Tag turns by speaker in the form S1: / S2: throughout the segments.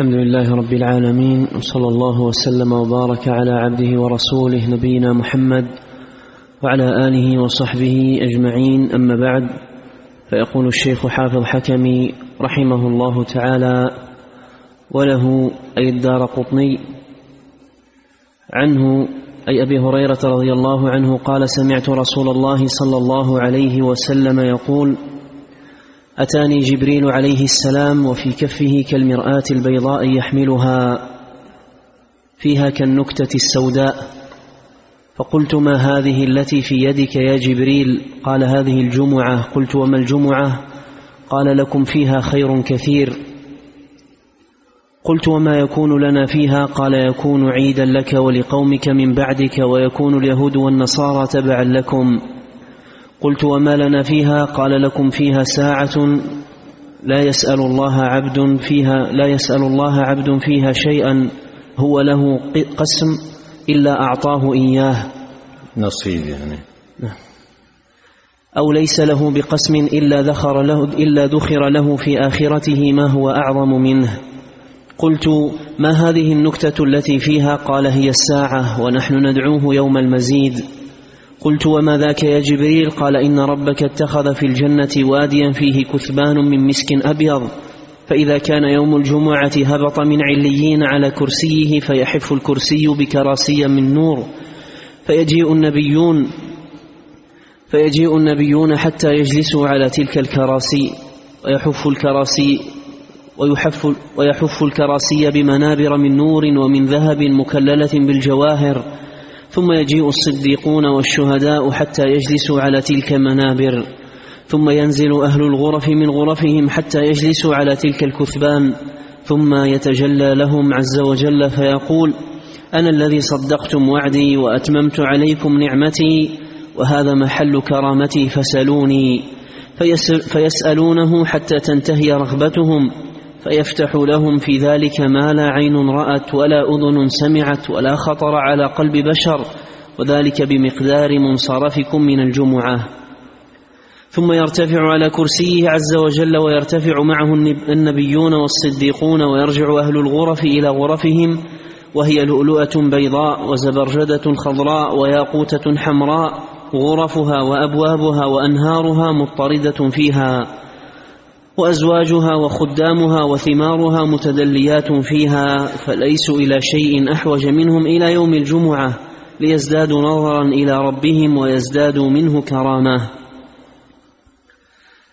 S1: الحمد لله رب العالمين وصلى الله وسلم وبارك على عبده ورسوله نبينا محمد وعلى آله وصحبه أجمعين. أما بعد فيقول الشيخ حافظ حكمي رحمه الله تعالى وله أي الدار قطني؟ عنه أي أبي هريرة رضي الله عنه قال سمعت رسول الله صلى الله عليه وسلم يقول أتاني جبريل عليه السلام وفي كفه كالمرآة البيضاء يحملها فيها كالنكتة السوداء فقلت ما هذه التي في يدك يا جبريل؟ قال هذه الجمعة. قلت وما الجمعة؟ قال لكم فيها خير كثير. قلت وما يكون لنا فيها؟ قال يكون عيدا لك ولقومك من بعدك ويكون اليهود والنصارى تبعا لكم. قلت وما لنا فيها؟ قال لكم فيها ساعة لا يسأل الله عبد فيها لا يسأل الله عبد فيها شيئا هو له قسم إلا أعطاه إياه.
S2: نصيب يعني.
S1: أو ليس له بقسم إلا ذخر له إلا ذخر له في آخرته ما هو أعظم منه. قلت ما هذه النكتة التي فيها؟ قال هي الساعة ونحن ندعوه يوم المزيد. قلت وما ذاك يا جبريل؟ قال إن ربك اتخذ في الجنة واديا فيه كثبان من مسك أبيض فإذا كان يوم الجمعة هبط من عليين على كرسيه فيحف الكرسي بكراسي من نور فيجيء النبيون فيجيء النبيون حتى يجلسوا على تلك الكراسي ويحف الكراسي ويحف, ويحف الكراسي بمنابر من نور ومن ذهب مكللة بالجواهر ثم يجيء الصديقون والشهداء حتى يجلسوا على تلك المنابر ثم ينزل أهل الغرف من غرفهم حتى يجلسوا على تلك الكثبان. ثم يتجلى لهم عز وجل فيقول أنا الذي صدقتم وعدي وأتممت عليكم نعمتي وهذا محل كرامتي فسلوني فيسألونه حتى تنتهي رغبتهم. فيفتح لهم في ذلك ما لا عين رأت ولا أذن سمعت ولا خطر على قلب بشر وذلك بمقدار منصرفكم من الجمعة. ثم يرتفع على كرسيه عز وجل ويرتفع معه النبيون والصديقون ويرجع أهل الغرف إلى غرفهم وهي لؤلؤة بيضاء وزبرجدة خضراء وياقوتة حمراء غرفها وأبوابها وأنهارها مضطردة فيها. وأزواجها وخدامها وثمارها متدليات فيها فليسوا إلى شيء أحوج منهم إلى يوم الجمعة ليزدادوا نظرا إلى ربهم ويزدادوا منه كرامة.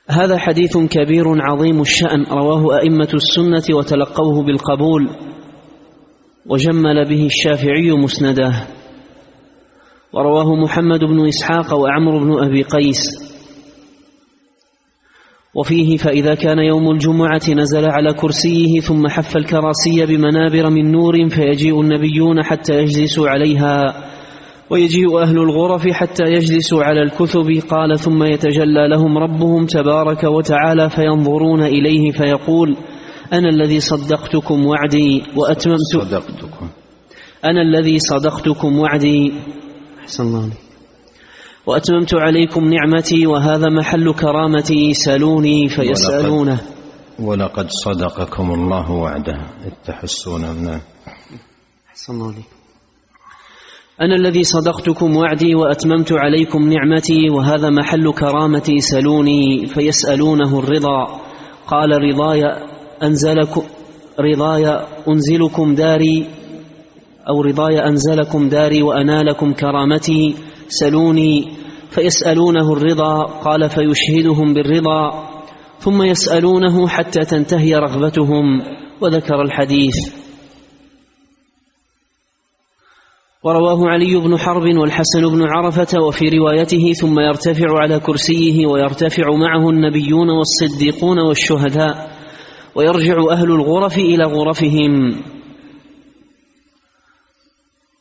S1: هذا حديث كبير عظيم الشأن رواه أئمة السنة وتلقوه بالقبول وجمل به الشافعي مسنده. ورواه محمد بن إسحاق وعمرو بن أبي قيس. وفيه فإذا كان يوم الجمعة نزل على كرسيه ثم حف الكراسي بمنابر من نور فيجيء النبيون حتى يجلسوا عليها. ويجيء أهل الغرف حتى يجلسوا على الكثب. قال ثم يتجلى لهم ربهم تبارك وتعالى فينظرون إليه فيقول أنا الذي صدقتكم وعدي وأتممت
S2: صدقتكم.
S1: أنا الذي صدقتكم وعدي. أحسن الله عليك. وأتممت عليكم نعمتي وهذا محل كرامتي سألوني فيسألونه.
S2: ولقد صدقكم الله وعده إذ تحسون نعم
S1: أحسن الله عليك. أنا الذي صدقتكم وعدي وأتممت عليكم نعمتي وهذا محل كرامتي سلوني فيسألونه الرضا. قال رضاي أنزلكم رضاي أنزلكم داري أو رضاي أنزلكم داري وأنالكم كرامتي. سلوني فيسألونه الرضا قال فيشهدهم بالرضا ثم يسألونه حتى تنتهي رغبتهم وذكر الحديث. ورواه علي بن حرب والحسن بن عرفة وفي روايته ثم يرتفع على كرسيه ويرتفع معه النبيون والصديقون والشهداء ويرجع أهل الغرف إلى غرفهم.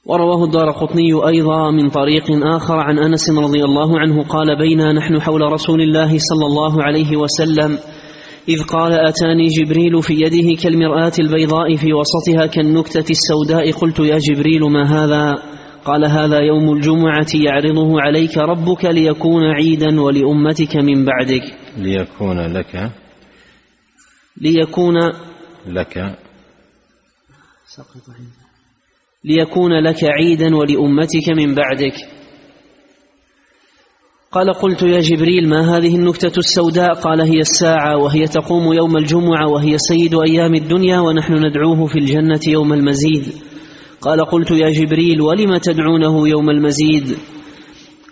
S1: ورواه الدار قطني أيضا من طريق آخر عن أنس رضي الله عنه قال بينا نحن حول رسول الله صلى الله عليه وسلم إذ قال أتاني جبريل في يده كالمرآة البيضاء في وسطها كالنكتة السوداء قلت يا جبريل ما هذا؟ قال هذا يوم الجمعة يعرضه عليك ربك ليكون عيدا ولأمتك من بعدك.
S2: ليكون لك؟
S1: ليكون
S2: لك.
S1: ليكون لك عيدا ولأمتك من بعدك. قال قلت يا جبريل ما هذه النكتة السوداء؟ قال هي الساعة وهي تقوم يوم الجمعة وهي سيد أيام الدنيا ونحن ندعوه في الجنة يوم المزيد. قال قلت يا جبريل ولم تدعونه يوم المزيد؟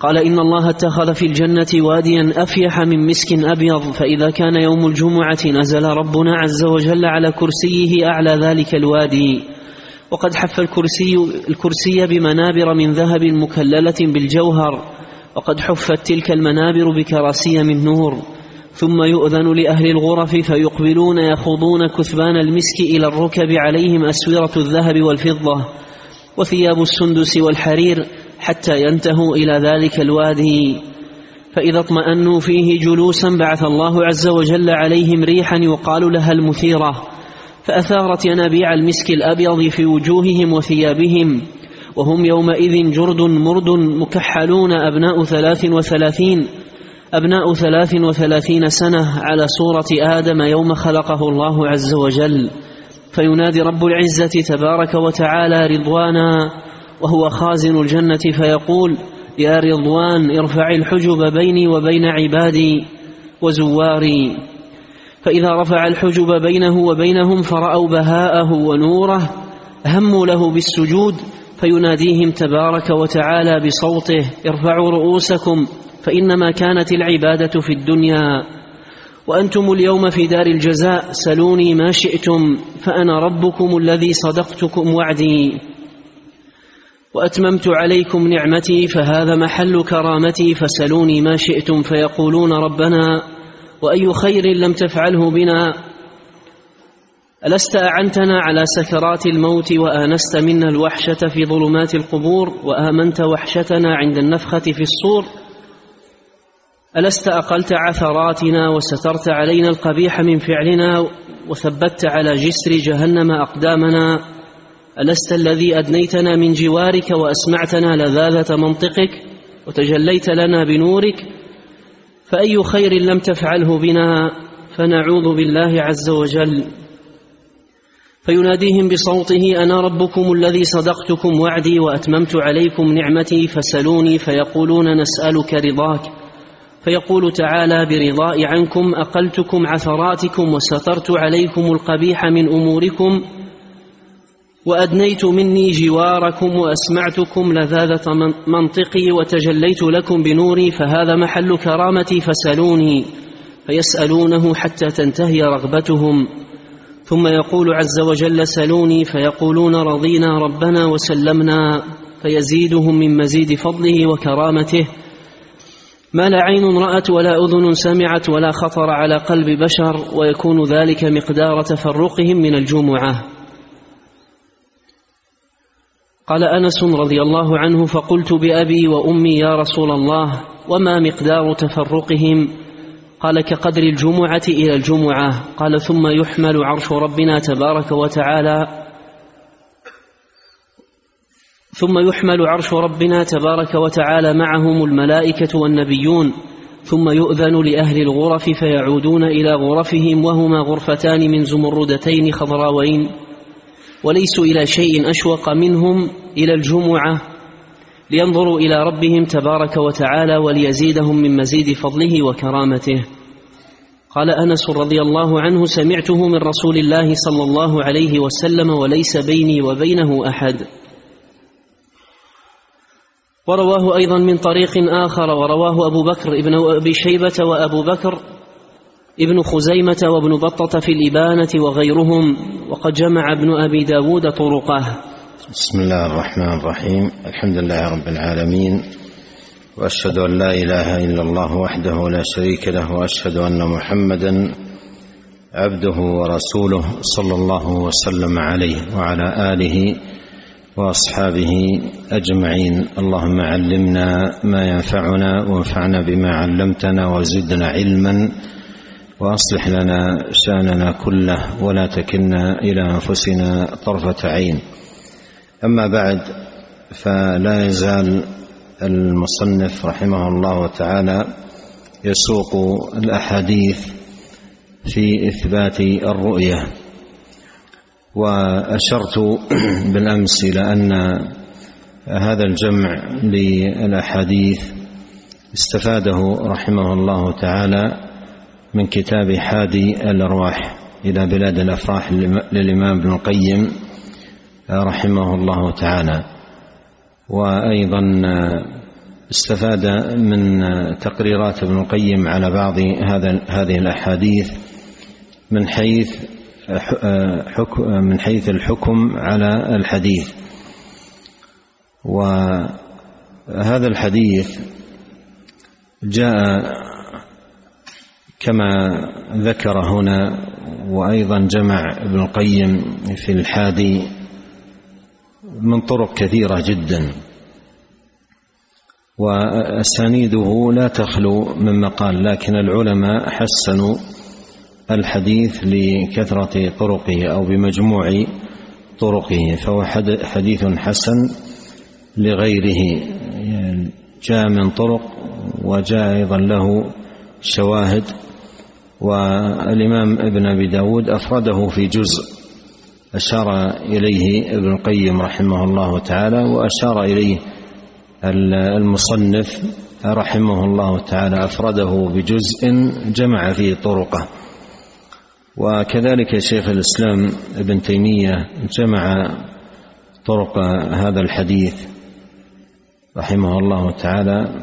S1: قال إن الله اتخذ في الجنة واديا أفيح من مسك أبيض فإذا كان يوم الجمعة نزل ربنا عز وجل على كرسيه أعلى ذلك الوادي. وقد حف الكرسي, الكرسي بمنابر من ذهب مكللة بالجوهر وقد حفت تلك المنابر بكراسي من نور ثم يؤذن لأهل الغرف فيقبلون يخوضون كثبان المسك إلى الركب عليهم أسورة الذهب والفضة وثياب السندس والحرير حتى ينتهوا إلى ذلك الوادي. فإذا اطمأنوا فيه جلوسا بعث الله عز وجل عليهم ريحا يقال لها المثيرة. فأثارت ينابيع المسك الأبيض في وجوههم وثيابهم وهم يومئذ جرد مرد مكحلون أبناء ثلاث وثلاثين أبناء ثلاث وثلاثين سنة على صورة آدم يوم خلقه الله عز وجل. فينادي رب العزة تبارك وتعالى رضوانا وهو خازن الجنة فيقول يا رضوان ارفع الحجب بيني وبين عبادي وزواري. فإذا رفع الحجب بينه وبينهم فرأوا بهاءه ونوره هموا له بالسجود فيناديهم تبارك وتعالى بصوته ارفعوا رؤوسكم فإنما كانت العبادة في الدنيا. وأنتم اليوم في دار الجزاء سلوني ما شئتم فأنا ربكم الذي صدقتكم وعدي. وأتممت عليكم نعمتي فهذا محل كرامتي فسلوني ما شئتم فيقولون ربنا وأي خير لم تفعله بنا. ألست أعنتنا على سكرات الموت وآنست منا الوحشة في ظلمات القبور وآمنت وحشتنا عند النفخة في الصور؟ ألست أقلت عثراتنا وسترت علينا القبيح من فعلنا وثبت على جسر جهنم أقدامنا؟ ألست الذي أدنيتنا من جوارك وأسمعتنا لذاذة منطقك وتجليت لنا بنورك فأي خير لم تفعله بنا فنعوذ بالله عز وجل. فيناديهم بصوته أنا ربكم الذي صدقتكم وعدي وأتممت عليكم نعمتي فسلوني فيقولون نسألك رضاك. فيقول تعالى برضاء عنكم أقلتكم عثراتكم وسترت عليكم القبيح من أموركم. وأدنيت مني جواركم وأسمعتكم لذاذة منطقي وتجليت لكم بنوري فهذا محل كرامتي فسلوني فيسألونه حتى تنتهي رغبتهم. ثم يقول عز وجل سلوني فيقولون رضينا ربنا وسلمنا فيزيدهم من مزيد فضله وكرامته. ما لا عين رأت ولا أذن سمعت ولا خطر على قلب بشر ويكون ذلك مقدار تفرقهم من الجمعة. قال أنس رضي الله عنه فقلت بأبي وأمي يا رسول الله وما مقدار تفرقهم؟ قال كقدر الجمعة إلى الجمعة. قال ثم يحمل عرش ربنا تبارك وتعالى. ثم يحمل عرش ربنا تبارك وتعالى معهم الملائكة والنبيون. ثم يؤذن لأهل الغرف فيعودون إلى غرفهم وهما غرفتان من زمردتين خضراوين. وليسوا إلى شيء أشوق منهم إلى الجمعة لينظروا إلى ربهم تبارك وتعالى وليزيدهم من مزيد فضله وكرامته. قال أنس رضي الله عنه سمعته من رسول الله صلى الله عليه وسلم وليس بيني وبينه أحد. ورواه أيضا من طريق آخر ورواه أبو بكر ابن أبي شيبة وأبو بكر ابن خزيمة وابن بطة في الإبانة وغيرهم وقد جمع ابن أبي داود طرقه.
S2: بسم الله الرحمن الرحيم. الحمد لله رب العالمين وأشهد أن لا إله إلا الله وحده لا شريك له وأشهد أن محمدا عبده ورسوله صلى الله وسلم عليه وعلى آله وأصحابه أجمعين. اللهم علمنا ما ينفعنا وانفعنا بما علمتنا وزدنا علما. وأصلح لنا شأننا كله ولا تكلنا إلى أنفسنا طرفة عين. أما بعد فلا يزال المصنف رحمه الله تعالى يسوق الأحاديث في إثبات الرؤية. وأشرت بالأمس إلى أن هذا الجمع للأحاديث استفاده رحمه الله تعالى من كتاب حادي الأرواح إلى بلاد الأفراح للإمام ابن القيم رحمه الله تعالى. وأيضا استفاد من تقريرات ابن القيم على بعض هذا هذه الأحاديث من حيث حكم من حيث الحكم على الحديث. وهذا الحديث جاء كما ذكر هنا وأيضا جمع ابن القيم في الحادي من طرق كثيرة جدا. وأسانيده لا تخلو من مقال لكن العلماء حسنوا الحديث لكثرة طرقه أو بمجموع طرقه فهو حديث حسن لغيره. جاء من طرق وجاء أيضا له شواهد والإمام ابن أبي داود أفرده في جزء أشار إليه ابن القيم رحمه الله تعالى وأشار إليه المصنف رحمه الله تعالى أفرده بجزء جمع فيه طرقه. وكذلك شيخ الإسلام ابن تيمية جمع طرق هذا الحديث رحمه الله تعالى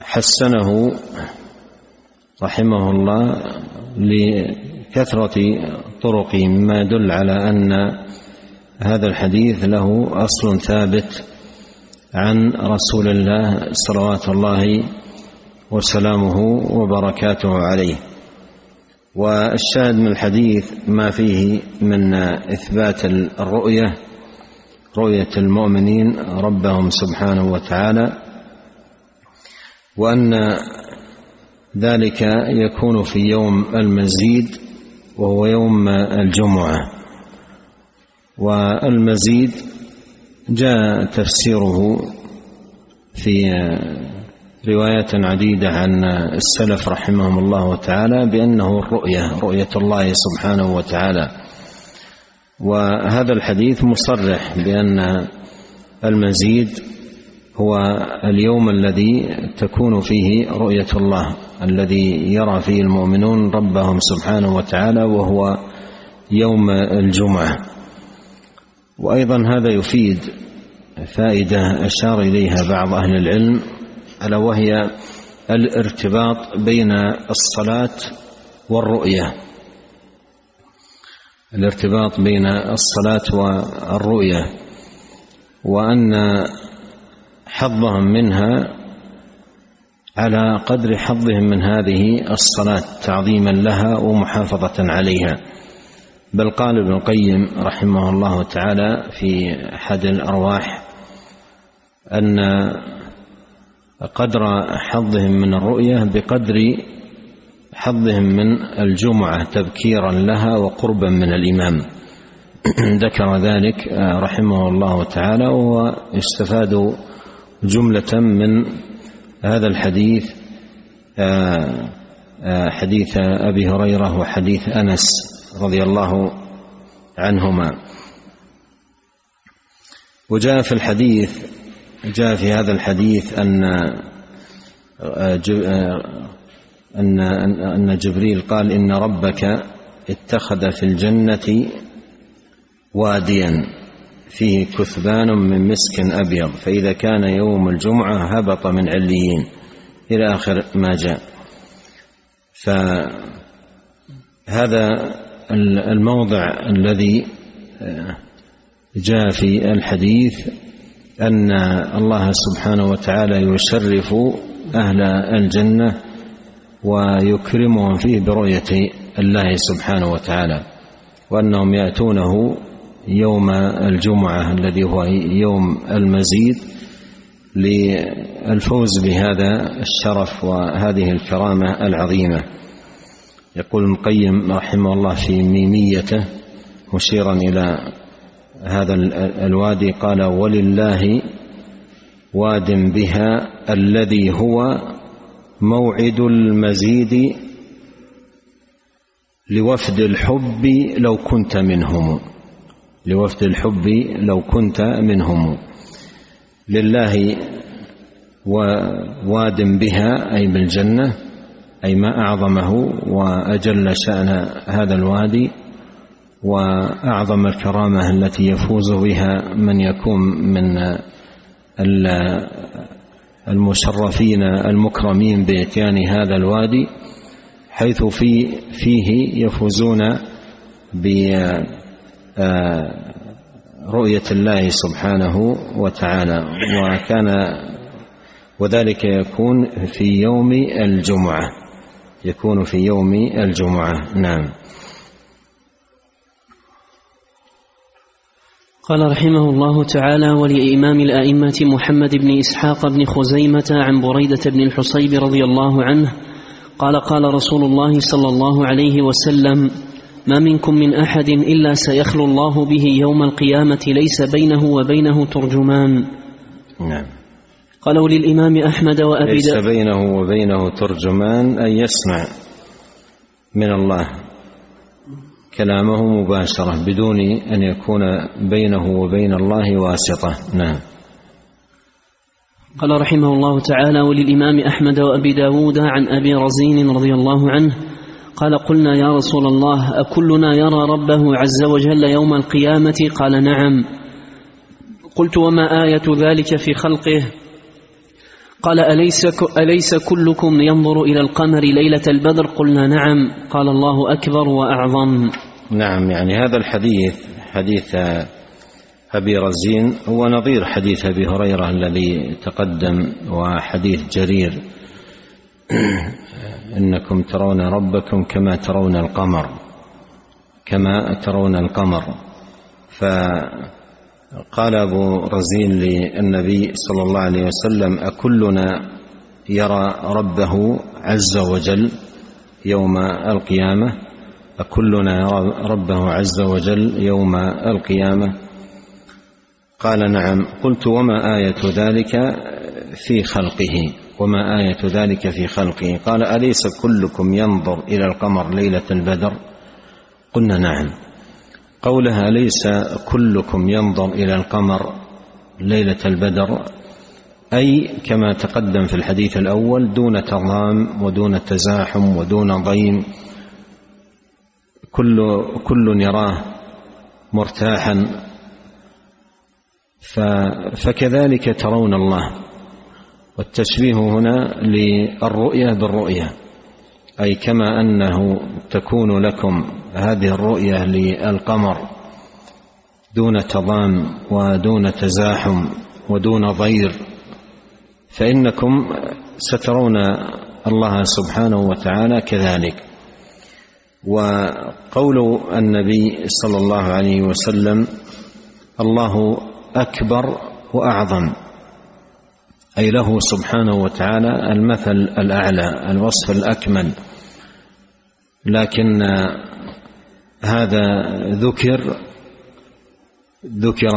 S2: وحسنه رحمه الله لكثرة طرقه مما يدل على أن هذا الحديث له أصل ثابت عن رسول الله صلوات الله وسلامه وبركاته عليه. والشاهد من الحديث ما فيه من إثبات الرؤية رؤية المؤمنين ربهم سبحانه وتعالى وأن ذلك يكون في يوم المزيد وهو يوم الجمعة. والمزيد جاء تفسيره في روايات عديدة عن السلف رحمهم الله تعالى بأنه الرؤية رؤية الله سبحانه وتعالى. وهذا الحديث مصرح بأن المزيد هو اليوم الذي تكون فيه رؤية الله الذي يرى فيه المؤمنون ربهم سبحانه وتعالى وهو يوم الجمعة. وأيضا هذا يفيد فائدة أشار إليها بعض أهل العلم ألا وهي الارتباط بين الصلاة والرؤية. الارتباط بين الصلاة والرؤية وأن حظهم منها على قدر حظهم من هذه الصلاة تعظيما لها ومحافظة عليها. بل قال ابن القيم رحمه الله تعالى في أحد الأرواح أن قدر حظهم من الرؤية بقدر حظهم من الجمعة تبكيرا لها وقربا من الإمام. ذكر ذلك رحمه الله تعالى يستفاد جملة من هذا الحديث حديث أبي هريرة وحديث أنس رضي الله عنهما. وجاء في الحديث جاء في هذا الحديث أن أن أن جبريل قال إن ربك اتخذ في الجنة واديا. فيه كثبان من مسك أبيض فإذا كان يوم الجمعة هبط من عليين. إلى آخر ما جاء. فهذا الموضع الذي جاء في الحديث أن الله سبحانه وتعالى يشرف أهل الجنة ويكرمهم فيه برؤية الله سبحانه وتعالى وأنهم يأتونه يوم الجمعة الذي هو يوم المزيد للفوز بهذا الشرف وهذه الكرامة العظيمة. يقول ابن القيم رحمه الله في ميميته مشيرا إلى هذا الوادي قال ولله واد بها الذي هو موعد المزيد لوفد الحب لو كنت منهم. لوفد الحب لو كنت منهم. لله وواد بها أي بالجنة أي ما أعظمه وأجل شأن هذا الوادي وأعظم الكرامة التي يفوز بها من يكون من المشرفين المكرمين بإتيان هذا الوادي حيث في فيه يفوزون برؤية الله سبحانه وتعالى. وكان وذلك يكون في يوم الجمعة. يكون في يوم الجمعة. نعم.
S1: قال رحمه الله تعالى ولإمام الأئمة محمد بن إسحاق بن خزيمة عن بريدة بن الحصيب رضي الله عنه قال قال رسول الله صلى الله عليه وسلم ما منكم من أحد إلا سيخلو الله به يوم القيامة ليس بينه وبينه ترجمان.
S2: نعم.
S1: قالوا للإمام أحمد وأبي
S2: ليس بينه وبينه ترجمان أن يسمع من الله كلامه مباشرة بدون أن يكون بينه وبين الله واسطة. نعم.
S1: قال رحمه الله تعالى وللإمام أحمد وأبي داود عن أبي رزين رضي الله عنه قال قلنا يا رسول الله أكلنا يرى ربه عز وجل يوم القيامة؟ قال نعم. قلت وما آية ذلك في خلقه؟ قال أليس, أليس كلكم ينظر إلى القمر ليلة البدر؟ قلنا نعم. قال الله أكبر وأعظم.
S2: نعم يعني هذا الحديث حديث أبي رزين هو نظير حديث أبي هريرة الذي تقدم وحديث جرير. إنكم ترون ربكم كما ترون القمر كما ترون القمر. فقال أبو رزين للنبي صلى الله عليه وسلم أكلنا يرى ربه عز وجل يوم القيامة؟ أكلنا يرى ربه عز وجل يوم القيامة؟ قال نعم. قلت وما آية ذلك في خلقه؟ وما آية ذلك في خلقه؟ قال أليس كلكم ينظر إلى القمر ليلة البدر؟ قلنا نعم. قولها ليس كلكم ينظر إلى القمر ليلة البدر؟ أي كما تقدم في الحديث الأول دون تضام ودون تزاحم ودون ضيم كل كل يراه مرتاحا. فكذلك ترون الله. والتشبيه هنا للرؤيا بالرؤيا أي كما أنه تكون لكم هذه الرؤيا للقمر دون تضام ودون تزاحم ودون ضير فإنكم سترون الله سبحانه وتعالى كذلك. وقول النبي صلى الله عليه وسلم الله أكبر وأعظم. أي له سبحانه وتعالى المثل الأعلى الوصف الأكمل. لكن هذا ذكر ذكر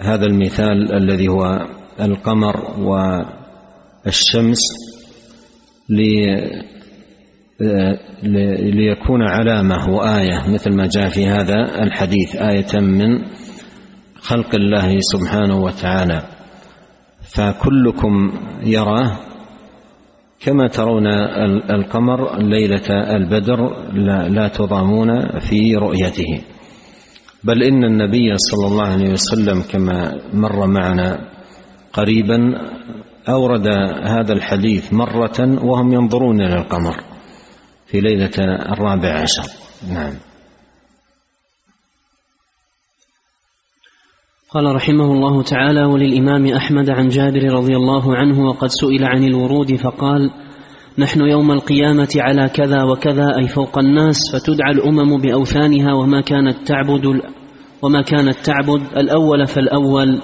S2: هذا المثال الذي هو القمر والشمس ليكون علامة وآية مثل ما جاء في هذا الحديث آية من خلق الله سبحانه وتعالى. فكلكم يراه كما ترون القمر ليلة البدر لا, تضامون في رؤيته. بل إن النبي صلى الله عليه وسلم كما مر معنا قريبا أورد هذا الحديث مرة وهم ينظرون إلى القمر في ليلة الرابع عشر. نعم.
S1: قال رحمه الله تعالى وللإمام أحمد عن جابر رضي الله عنه وقد سئل عن الورود فقال نحن يوم القيامة على كذا وكذا أي فوق الناس فتدعى الأمم بأوثانها وما كانت تعبد وما كانت تعبد الأول فالأول.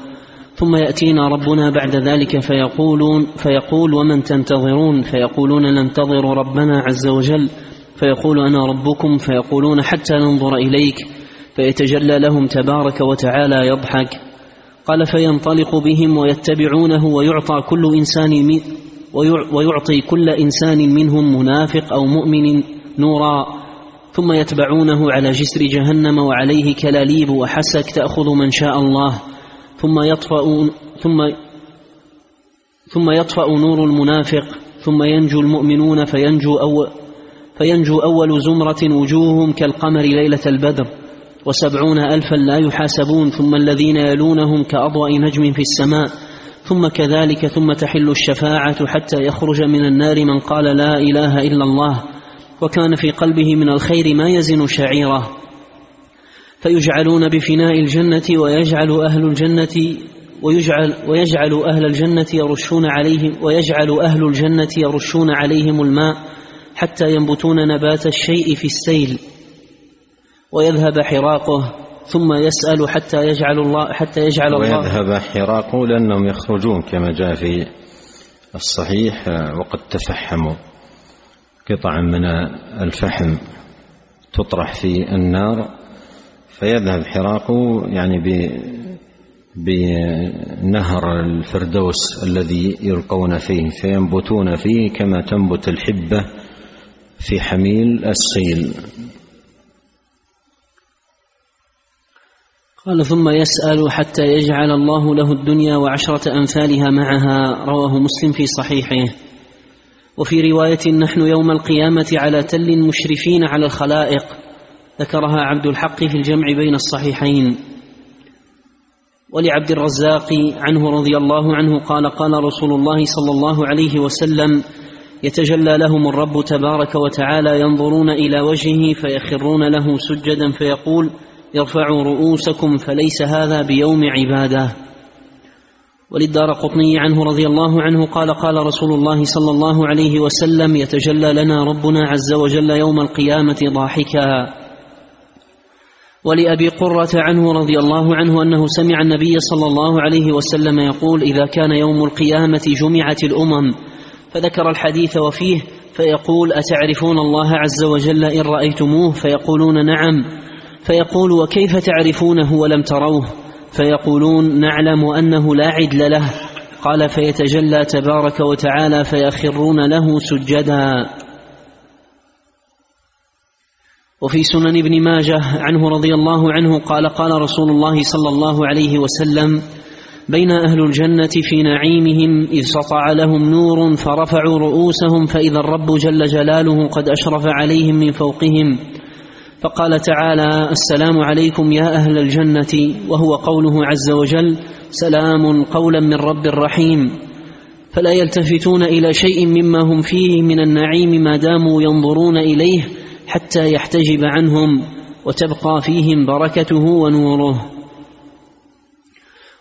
S1: ثم يأتينا ربنا بعد ذلك فيقولون فيقول ومن تنتظرون؟ فيقولون ننتظر ربنا عز وجل. فيقول أنا ربكم؟ فيقولون حتى ننظر إليك. فيتجلى لهم تبارك وتعالى يضحك. قال فينطلق بهم ويتبعونه ويعطى كل إنسان ويعطي كل إنسان منهم منافق أو مؤمن نورا. ثم يتبعونه على جسر جهنم وعليه كلاليب وحسك تأخذ من شاء الله. ثم يطفأ ثم ثم يطفأ نور المنافق. ثم ينجو المؤمنون فينجو أول فينجو أول زمرة وجوههم كالقمر ليلة البدر. وسبعون ألفا لا يحاسبون ثم الذين يلونهم كأضواء نجم في السماء ثم كذلك ثم تحل الشفاعة حتى يخرج من النار من قال لا إله إلا الله وكان في قلبه من الخير ما يزن شعيره. فيجعلون بفناء الجنة ويجعل أهل الجنة ويجعل ويجعل أهل الجنة يرشون عليهم ويجعل أهل الجنة يرشون عليهم الماء حتى ينبتون نبات الشيء في السيل. ويذهب حراقه ثم يسأل حتى يجعل الله حتى يجعل الله
S2: ويذهب حراقه لأنهم يخرجون كما جاء في الصحيح وقد تفحموا. قطعا من الفحم تطرح في النار فيذهب حراقه يعني بنهر الفردوس الذي يلقون فيه فينبتون فيه كما تنبت الحبة في حميل السيل
S1: قال ثم يسأل حتى يجعل الله له الدنيا وعشرة أمثالها معها. رواه مسلم في صحيحه. وفي رواية نحن يوم القيامة على تل مشرفين على الخلائق. ذكرها عبد الحق في الجمع بين الصحيحين. ولعبد الرزاق عنه رضي الله عنه قال قال رسول الله صلى الله عليه وسلم يتجلى لهم الرب تبارك وتعالى ينظرون إلى وجهه فيخرون له سجدا فيقول ارفعوا رؤوسكم فليس هذا بيوم عبادة. وللدار قطني عنه رضي الله عنه قال قال رسول الله صلى الله عليه وسلم يتجلى لنا ربنا عز وجل يوم القيامة ضاحكا. ولأبي قرة عنه رضي الله عنه أنه سمع النبي صلى الله عليه وسلم يقول إذا كان يوم القيامة جمعت الأمم فذكر الحديث وفيه فيقول أتعرفون الله عز وجل إن رأيتموه فيقولون نعم فيقول وكيف تعرفونه ولم تروه؟ فيقولون نعلم أنه لا عدل له. قال فيتجلى تبارك وتعالى فيخرون له سجدا. وفي سنن ابن ماجه عنه رضي الله عنه قال قال رسول الله صلى الله عليه وسلم بين أهل الجنة في نعيمهم إذ سطع لهم نور فرفعوا رؤوسهم فإذا الرب جل جلاله قد أشرف عليهم من فوقهم فقال تعالى السلام عليكم يا أهل الجنة وهو قوله عز وجل سلام قولا من رب رحيم. فلا يلتفتون إلى شيء مما هم فيه من النعيم ما داموا ينظرون إليه حتى يحتجب عنهم وتبقى فيهم بركته ونوره.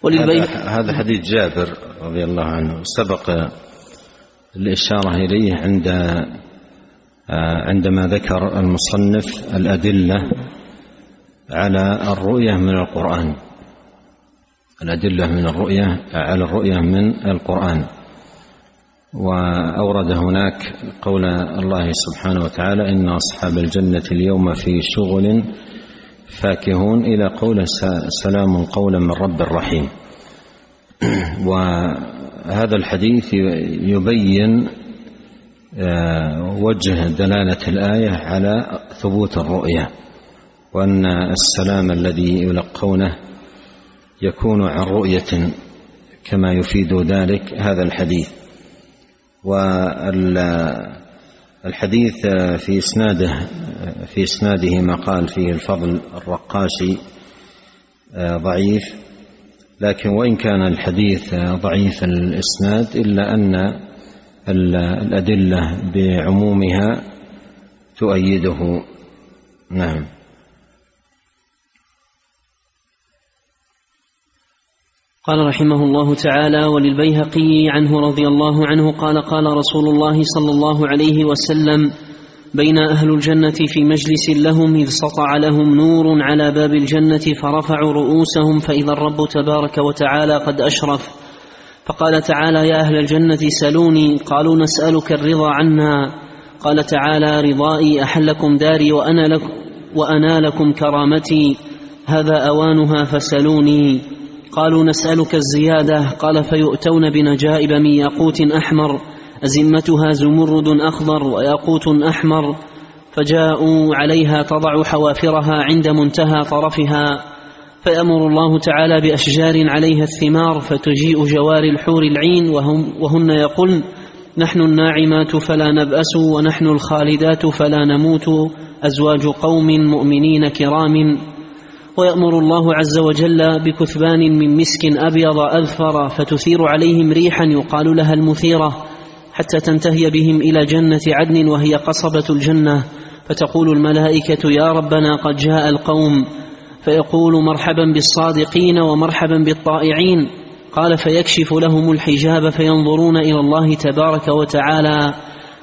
S2: وللبيت هذا حديث جابر رضي الله عنه سبق الإشارة إليه عند عندما ذكر المصنف الأدلة على الرؤية من القرآن. الأدلة من الرؤية على الرؤية من القرآن. وأورد هناك قول الله سبحانه وتعالى إن أصحاب الجنة اليوم في شغل فاكهون إلى قول سلام قولا من رب رحيم. وهذا الحديث يبين آه، وجه دلالة الآية على ثبوت الرؤية وأن السلام الذي يلقونه يكون عن رؤية كما يفيد ذلك هذا الحديث. والحديث في إسناده في إسناده ما قال فيه الفضل الرقاشي آه، ضعيف لكن وإن كان الحديث ضعيف الإسناد إلا أن الأدلة بعمومها تؤيده. نعم.
S1: قال رحمه الله تعالى وللبيهقي عنه رضي الله عنه قال قال رسول الله صلى الله عليه وسلم بين أهل الجنة في مجلس لهم إذ سطع لهم نور على باب الجنة فرفعوا رؤوسهم فإذا الرب تبارك وتعالى قد أشرف. فقال تعالى يا أهل الجنة سلوني قالوا نسألك الرضا عنا. قال تعالى رضائي أحلكم داري وأنا لكم, وأنا لكم كرامتي. هذا أوانها فسلوني. قالوا نسألك الزيادة. قال فيؤتون بنجائب من ياقوت أحمر. أزمتها زمرد أخضر وياقوت أحمر. فجاءوا عليها تضع حوافرها عند منتهى طرفها. فيأمر الله تعالى بأشجار عليها الثمار فتجيء جوار الحور العين وهم وهن يقولن نحن الناعمات فلا نبأس ونحن الخالدات فلا نموت أزواج قوم مؤمنين كرام. ويأمر الله عز وجل بكثبان من مسك أبيض أذفر فتثير عليهم ريحا يقال لها المثيرة حتى تنتهي بهم إلى جنة عدن وهي قصبة الجنة. فتقول الملائكة يا ربنا قد جاء القوم فيقول مرحبا بالصادقين ومرحبا بالطائعين. قال فيكشف لهم الحجاب فينظرون إلى الله تبارك وتعالى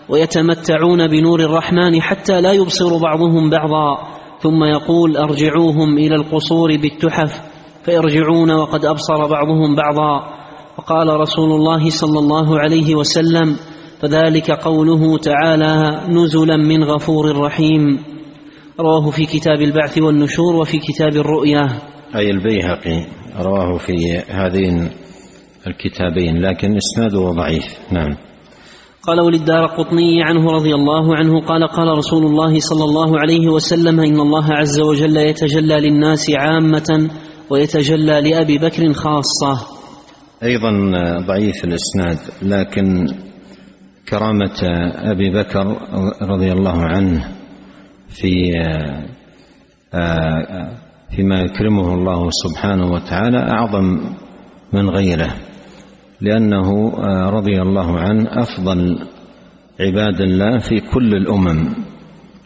S1: ويتمتعون بنور الرحمن حتى لا يبصر بعضهم بعضا. ثم يقول أرجعوهم إلى القصور بالتحف فيرجعون وقد أبصر بعضهم بعضا. وقال رسول الله صلى الله عليه وسلم فذلك قوله تعالى نزلا من غفور رحيم. رواه في كتاب البعث والنشور وفي كتاب الرؤيا.
S2: أي البيهقي رواه في هذين الكتابين لكن إسناده ضعيف. نعم.
S1: قال وللدار قطني عنه رضي الله عنه قال قال رسول الله صلى الله عليه وسلم إن الله عز وجل يتجلى للناس عامة ويتجلى لأبي بكر خاصة.
S2: أيضا ضعيف الإسناد لكن كرامة أبي بكر رضي الله عنه في آه، فيما يكرمه الله سبحانه وتعالى أعظم من غيره لأنه آه، رضي الله عنه أفضل عباد الله في كل الأمم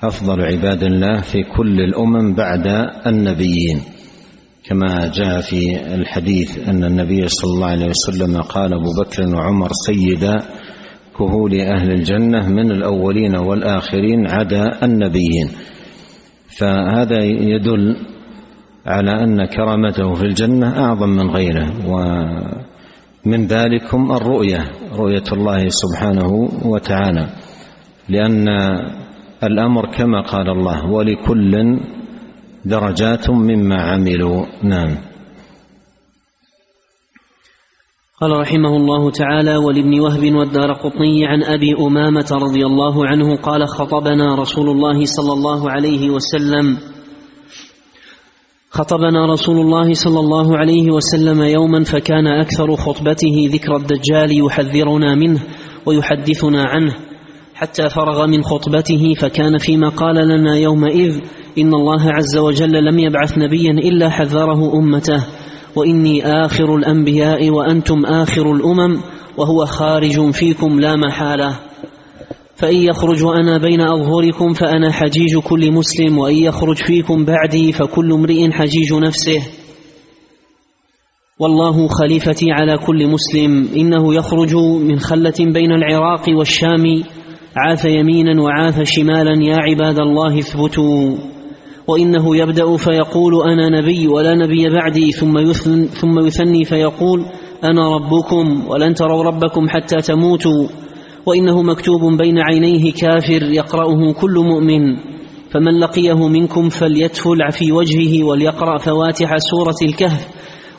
S2: أفضل عباد الله في كل الأمم بعد النبيين. كما جاء في الحديث أن النبي صلى الله عليه وسلم قال أبو بكر وعمر سيدا كهول أهل الجنة من الأولين والآخرين عدا النبيين. فهذا يدل على أن كرامته في الجنة أعظم من غيره ومن ذلكم الرؤية رؤية الله سبحانه وتعالى. لأن الأمر كما قال الله ولكل درجات مما عملوا. نعم.
S1: قال رحمه الله تعالى ولابن وهب والدار قطني عن أبي أمامة رضي الله عنه قال خطبنا رسول الله صلى الله عليه وسلم خطبنا رسول الله صلى الله عليه وسلم يوما فكان أكثر خطبته ذكر الدجال يحذرنا منه ويحدثنا عنه حتى فرغ من خطبته فكان فيما قال لنا يومئذ إن الله عز وجل لم يبعث نبيا إلا حذره أمته وإني آخر الأنبياء وأنتم آخر الأمم وهو خارج فيكم لا محالة. فإن يخرج أنا بين أظهركم فأنا حجيج كل مسلم وإن يخرج فيكم بعدي فكل امرئ حجيج نفسه. والله خليفتي على كل مسلم إنه يخرج من خلة بين العراق والشام عاث يمينا وعاث شمالا يا عباد الله اثبتوا. وإنه يبدأ فيقول أنا نبي ولا نبي بعدي ثم يثن ثم يثني فيقول أنا ربكم ولن تروا ربكم حتى تموتوا. وإنه مكتوب بين عينيه كافر يقرأه كل مؤمن فمن لقيه منكم فليتفل في وجهه وليقرأ فواتح سورة الكهف.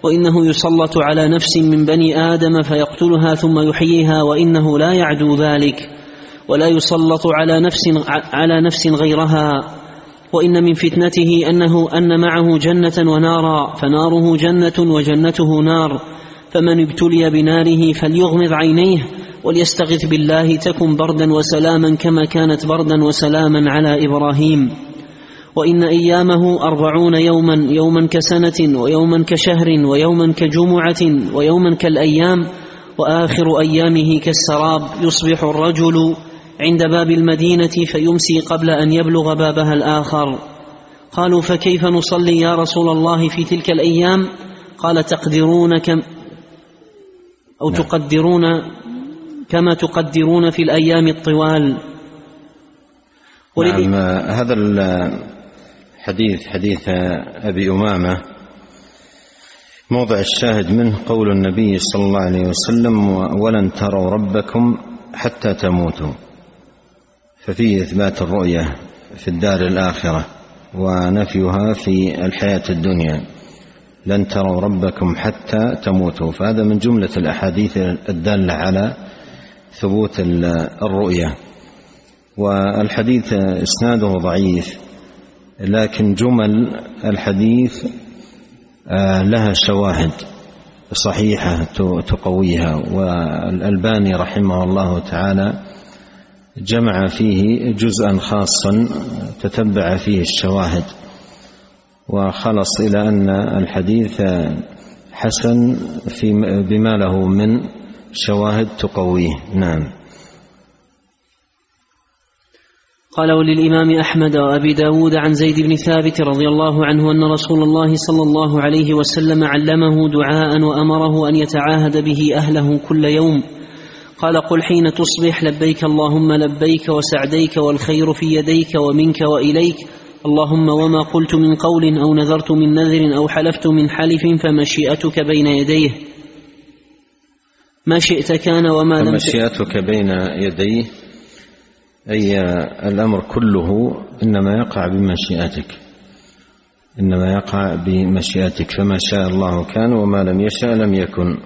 S1: وإنه يسلط على نفس من بني آدم فيقتلها ثم يحييها وإنه لا يعدو ذلك. ولا يسلط على نفس على نفس غيرها. وإن من فتنته أنه أن معه جنة ونارا فناره جنة وجنته نار. فمن ابتلي بناره فليغمض عينيه وليستغث بالله تكن بردا وسلاما كما كانت بردا وسلاما على إبراهيم. وإن أيامه أربعون يوما يوما كسنة ويوما كشهر ويوما كجمعة ويوما كالأيام وآخر أيامه كالسراب يصبح الرجل عند باب المدينة فيمسي قبل أن يبلغ بابها الآخر. قالوا فكيف نصلي يا رسول الله في تلك الأيام؟ قال تقدرون كم أو نعم. تقدرون كما تقدرون في الأيام الطوال.
S2: نعم هذا الحديث حديث أبي أمامة. موضع الشاهد منه قول النبي صلى الله عليه وسلم ولن تروا ربكم حتى تموتوا. ففيه إثبات الرؤية في الدار الآخرة ونفيها في الحياة الدنيا. لن تروا ربكم حتى تموتوا. فهذا من جملة الأحاديث الدالة على ثبوت الرؤية. والحديث إسناده ضعيف لكن جمل الحديث آه، لها شواهد صحيحة تقويها. والألباني رحمه الله تعالى جمع فيه جزءا خاصا تتبع فيه الشواهد. وخلص إلى أن الحديث حسن في بما له من شواهد تقويه. نعم.
S1: قال وللإمام أحمد وأبي داود عن زيد بن ثابت رضي الله عنه أن رسول الله صلى الله عليه وسلم علمه دعاء وأمره أن يتعاهد به أهله كل يوم. قال قل حين تصبح لبيك اللهم لبيك وسعديك والخير في يديك ومنك وإليك اللهم وما قلت من قول أو نذرت من نذر أو حلفت من حلف فمشيئتك بين يديه. ما شئت كان وما لم
S2: فمشيئتك بين يديه. أي الأمر كله إنما يقع بمشيئتك. إنما يقع بمشيئتك. فما شاء الله كان وما لم يشأ لم يكن.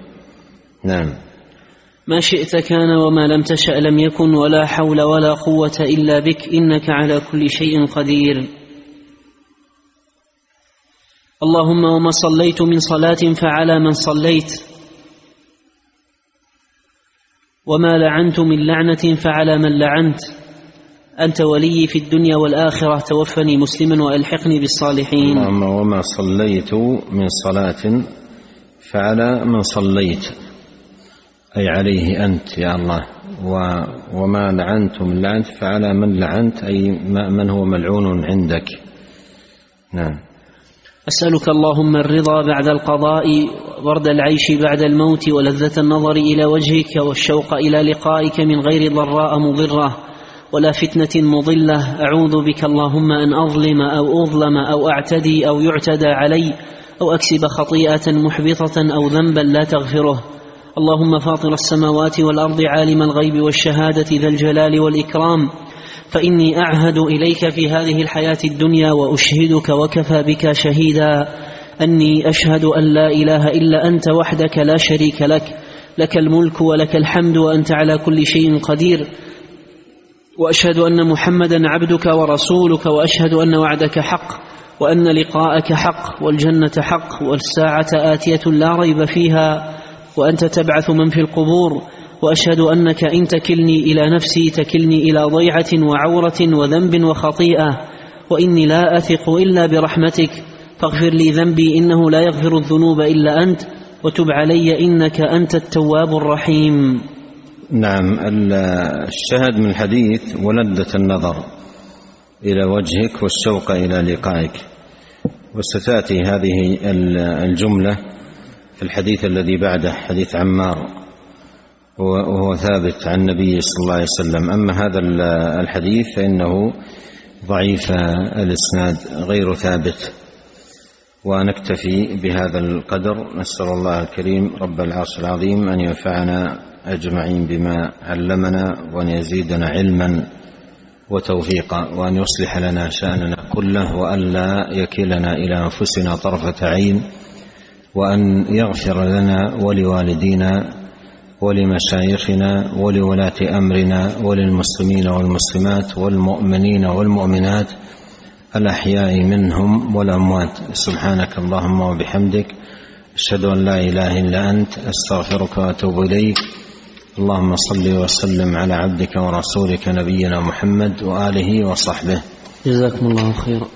S2: نعم.
S1: ما شئت كان وما لم تشأ لم يكن ولا حول ولا قوة إلا بك إنك على كل شيء قدير. اللهم وما صليت من صلاة فعلى من صليت. وما لعنت من لعنة فعلى من لعنت. أنت ولي في الدنيا والآخرة توفني مسلما وألحقني بالصالحين.
S2: اللهم وما صليت من صلاة فعلى من صليت. أي عليه أنت يا الله. وما لعنت من لعنت فعلى من لعنت أي من هو ملعون عندك. نعم.
S1: أسألك اللهم الرضا بعد القضاء ورد العيش بعد الموت ولذة النظر إلى وجهك والشوق إلى لقائك من غير ضراء مضرة ولا فتنة مضلة. أعوذ بك اللهم أن أظلم أو أظلم أو أعتدي أو يعتدى علي أو أكسب خطيئة محبطة أو ذنبا لا تغفره. اللهم فاطر السماوات والأرض عالم الغيب والشهادة ذا الجلال والإكرام. فإني أعهد إليك في هذه الحياة الدنيا وأشهدك وكفى بك شهيدا. أني أشهد أن لا إله إلا أنت وحدك لا شريك لك. لك الملك ولك الحمد وأنت على كل شيء قدير. وأشهد أن محمدا عبدك ورسولك وأشهد أن وعدك حق وأن لقاءك حق والجنة حق والساعة آتية لا ريب فيها. وأنت تبعث من في القبور وأشهد أنك إن تكلني إلى نفسي تكلني إلى ضيعة وعورة وذنب وخطيئة وإني لا أثق إلا برحمتك فاغفر لي ذنبي إنه لا يغفر الذنوب إلا أنت وتب علي إنك أنت التواب الرحيم.
S2: نعم الشهد من الحديث ولدة النظر إلى وجهك والشوق إلى لقائك وستأتي هذه الجملة الحديث الذي بعده حديث عمار وهو ثابت عن النبي صلى الله عليه وسلم. أما هذا الحديث فإنه ضعيف الإسناد غير ثابت. ونكتفي بهذا القدر. نسأل الله الكريم رب العرش العظيم أن ينفعنا أجمعين بما علمنا وأن يزيدنا علما وتوفيقا وأن يصلح لنا شأننا كله وأن لا يكلنا إلى أنفسنا طرفة عين. وأن يغفر لنا ولوالدينا ولمشايخنا ولولاة أمرنا وللمسلمين والمسلمات والمؤمنين والمؤمنات الأحياء منهم والأموات. سبحانك اللهم وبحمدك. أشهد أن لا إله إلا أنت. أستغفرك وأتوب إليك. اللهم صل وسلم على عبدك ورسولك نبينا محمد وآله وصحبه.
S1: جزاكم الله خيرا.